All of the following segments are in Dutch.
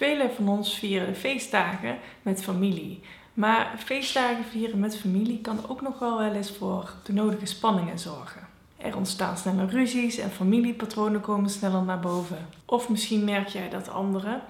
Velen van ons vieren de feestdagen met familie. Maar feestdagen vieren met familie kan ook nog wel wel eens voor de nodige spanningen zorgen. Er ontstaan sneller ruzies en familiepatronen komen sneller naar boven. Of misschien merk jij dat anderen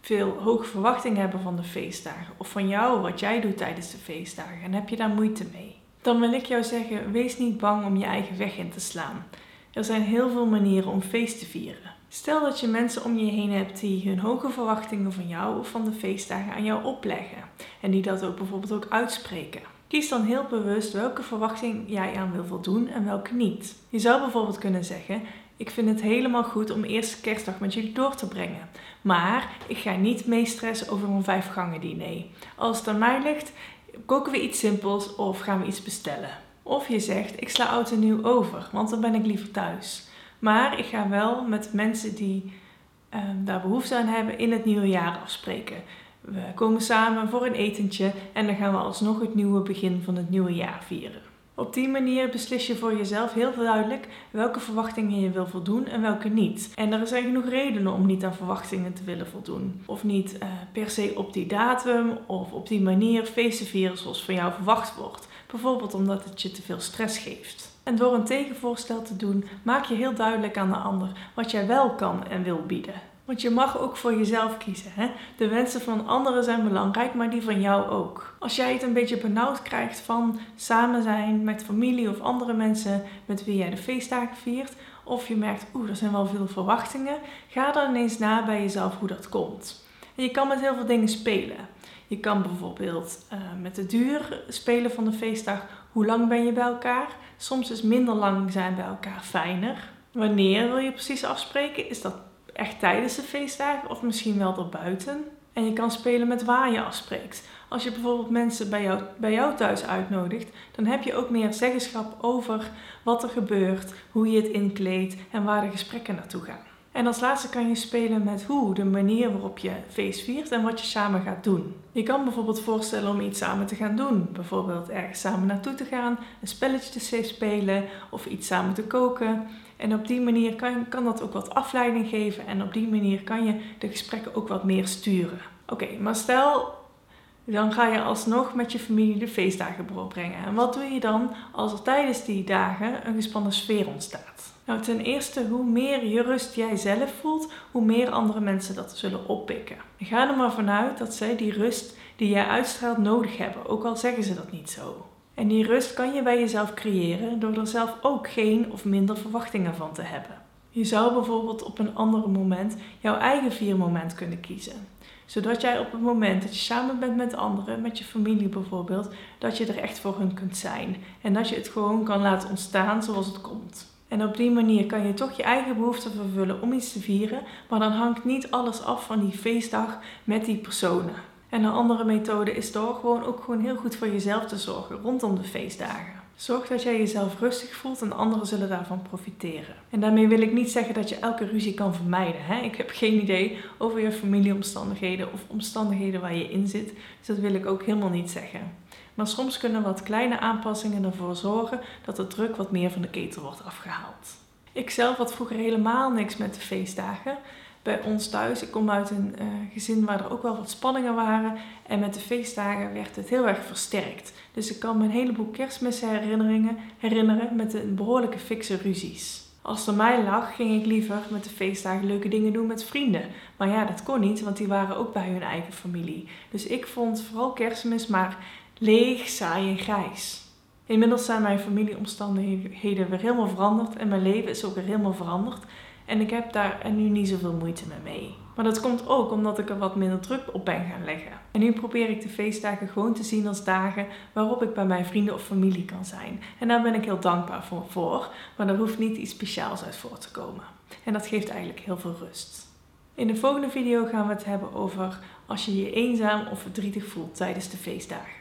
veel hoge verwachtingen hebben van de feestdagen of van jou wat jij doet tijdens de feestdagen en heb je daar moeite mee. Dan wil ik jou zeggen: wees niet bang om je eigen weg in te slaan. Er zijn heel veel manieren om feest te vieren. Stel dat je mensen om je heen hebt die hun hoge verwachtingen van jou of van de feestdagen aan jou opleggen en die dat ook bijvoorbeeld ook uitspreken. Kies dan heel bewust welke verwachting jij aan wil voldoen en welke niet. Je zou bijvoorbeeld kunnen zeggen: Ik vind het helemaal goed om eerste kerstdag met jullie door te brengen. Maar ik ga niet meestressen over een vijfgangen diner. Als het aan mij ligt, koken we iets simpels of gaan we iets bestellen. Of je zegt: Ik sla oud en nieuw over, want dan ben ik liever thuis. Maar ik ga wel met mensen die uh, daar behoefte aan hebben in het nieuwe jaar afspreken. We komen samen voor een etentje en dan gaan we alsnog het nieuwe begin van het nieuwe jaar vieren. Op die manier beslis je voor jezelf heel duidelijk welke verwachtingen je wil voldoen en welke niet. En er zijn genoeg redenen om niet aan verwachtingen te willen voldoen. Of niet uh, per se op die datum of op die manier feesten vieren zoals van jou verwacht wordt. Bijvoorbeeld omdat het je te veel stress geeft. En door een tegenvoorstel te doen, maak je heel duidelijk aan de ander wat jij wel kan en wil bieden. Want je mag ook voor jezelf kiezen. Hè? De wensen van anderen zijn belangrijk, maar die van jou ook. Als jij het een beetje benauwd krijgt van samen zijn met familie of andere mensen met wie jij de feestdagen viert, of je merkt, oeh, er zijn wel veel verwachtingen, ga dan ineens na bij jezelf hoe dat komt. En je kan met heel veel dingen spelen. Je kan bijvoorbeeld uh, met de duur spelen van de feestdag. Hoe lang ben je bij elkaar? Soms is minder lang zijn bij elkaar fijner. Wanneer wil je precies afspreken? Is dat echt tijdens de feestdagen of misschien wel erbuiten? En je kan spelen met waar je afspreekt. Als je bijvoorbeeld mensen bij jou, bij jou thuis uitnodigt, dan heb je ook meer zeggenschap over wat er gebeurt, hoe je het inkleedt en waar de gesprekken naartoe gaan. En als laatste kan je spelen met hoe, de manier waarop je feest viert en wat je samen gaat doen. Je kan bijvoorbeeld voorstellen om iets samen te gaan doen. Bijvoorbeeld ergens samen naartoe te gaan, een spelletje te spelen of iets samen te koken. En op die manier kan, kan dat ook wat afleiding geven en op die manier kan je de gesprekken ook wat meer sturen. Oké, maar stel dan ga je alsnog met je familie de feestdagen doorbrengen. En wat doe je dan als er tijdens die dagen een gespannen sfeer ontstaat? Nou, ten eerste, hoe meer je rust jij zelf voelt, hoe meer andere mensen dat zullen oppikken. ga er maar vanuit dat zij die rust die jij uitstraalt nodig hebben, ook al zeggen ze dat niet zo. En die rust kan je bij jezelf creëren door er zelf ook geen of minder verwachtingen van te hebben. Je zou bijvoorbeeld op een ander moment jouw eigen viermoment kunnen kiezen. Zodat jij op het moment dat je samen bent met anderen, met je familie bijvoorbeeld, dat je er echt voor hun kunt zijn. En dat je het gewoon kan laten ontstaan zoals het komt. En op die manier kan je toch je eigen behoeften vervullen om iets te vieren, maar dan hangt niet alles af van die feestdag met die personen. En een andere methode is door gewoon ook gewoon heel goed voor jezelf te zorgen rondom de feestdagen. Zorg dat jij jezelf rustig voelt en anderen zullen daarvan profiteren. En daarmee wil ik niet zeggen dat je elke ruzie kan vermijden. Hè? Ik heb geen idee over je familieomstandigheden of omstandigheden waar je in zit. Dus dat wil ik ook helemaal niet zeggen. Maar soms kunnen wat kleine aanpassingen ervoor zorgen dat de druk wat meer van de ketel wordt afgehaald. Ik zelf had vroeger helemaal niks met de feestdagen. Bij ons thuis, ik kom uit een uh, gezin waar er ook wel wat spanningen waren. En met de feestdagen werd het heel erg versterkt. Dus ik kan me een heleboel kerstmisherinneringen herinneren met een behoorlijke fikse ruzies. Als het mij lag, ging ik liever met de feestdagen leuke dingen doen met vrienden. Maar ja, dat kon niet, want die waren ook bij hun eigen familie. Dus ik vond vooral kerstmis maar leeg, saai en grijs. Inmiddels zijn mijn familieomstandigheden weer helemaal veranderd en mijn leven is ook weer helemaal veranderd. En ik heb daar nu niet zoveel moeite mee. Maar dat komt ook omdat ik er wat minder druk op ben gaan leggen. En nu probeer ik de feestdagen gewoon te zien als dagen waarop ik bij mijn vrienden of familie kan zijn. En daar ben ik heel dankbaar voor, maar er hoeft niet iets speciaals uit voor te komen. En dat geeft eigenlijk heel veel rust. In de volgende video gaan we het hebben over als je je eenzaam of verdrietig voelt tijdens de feestdagen.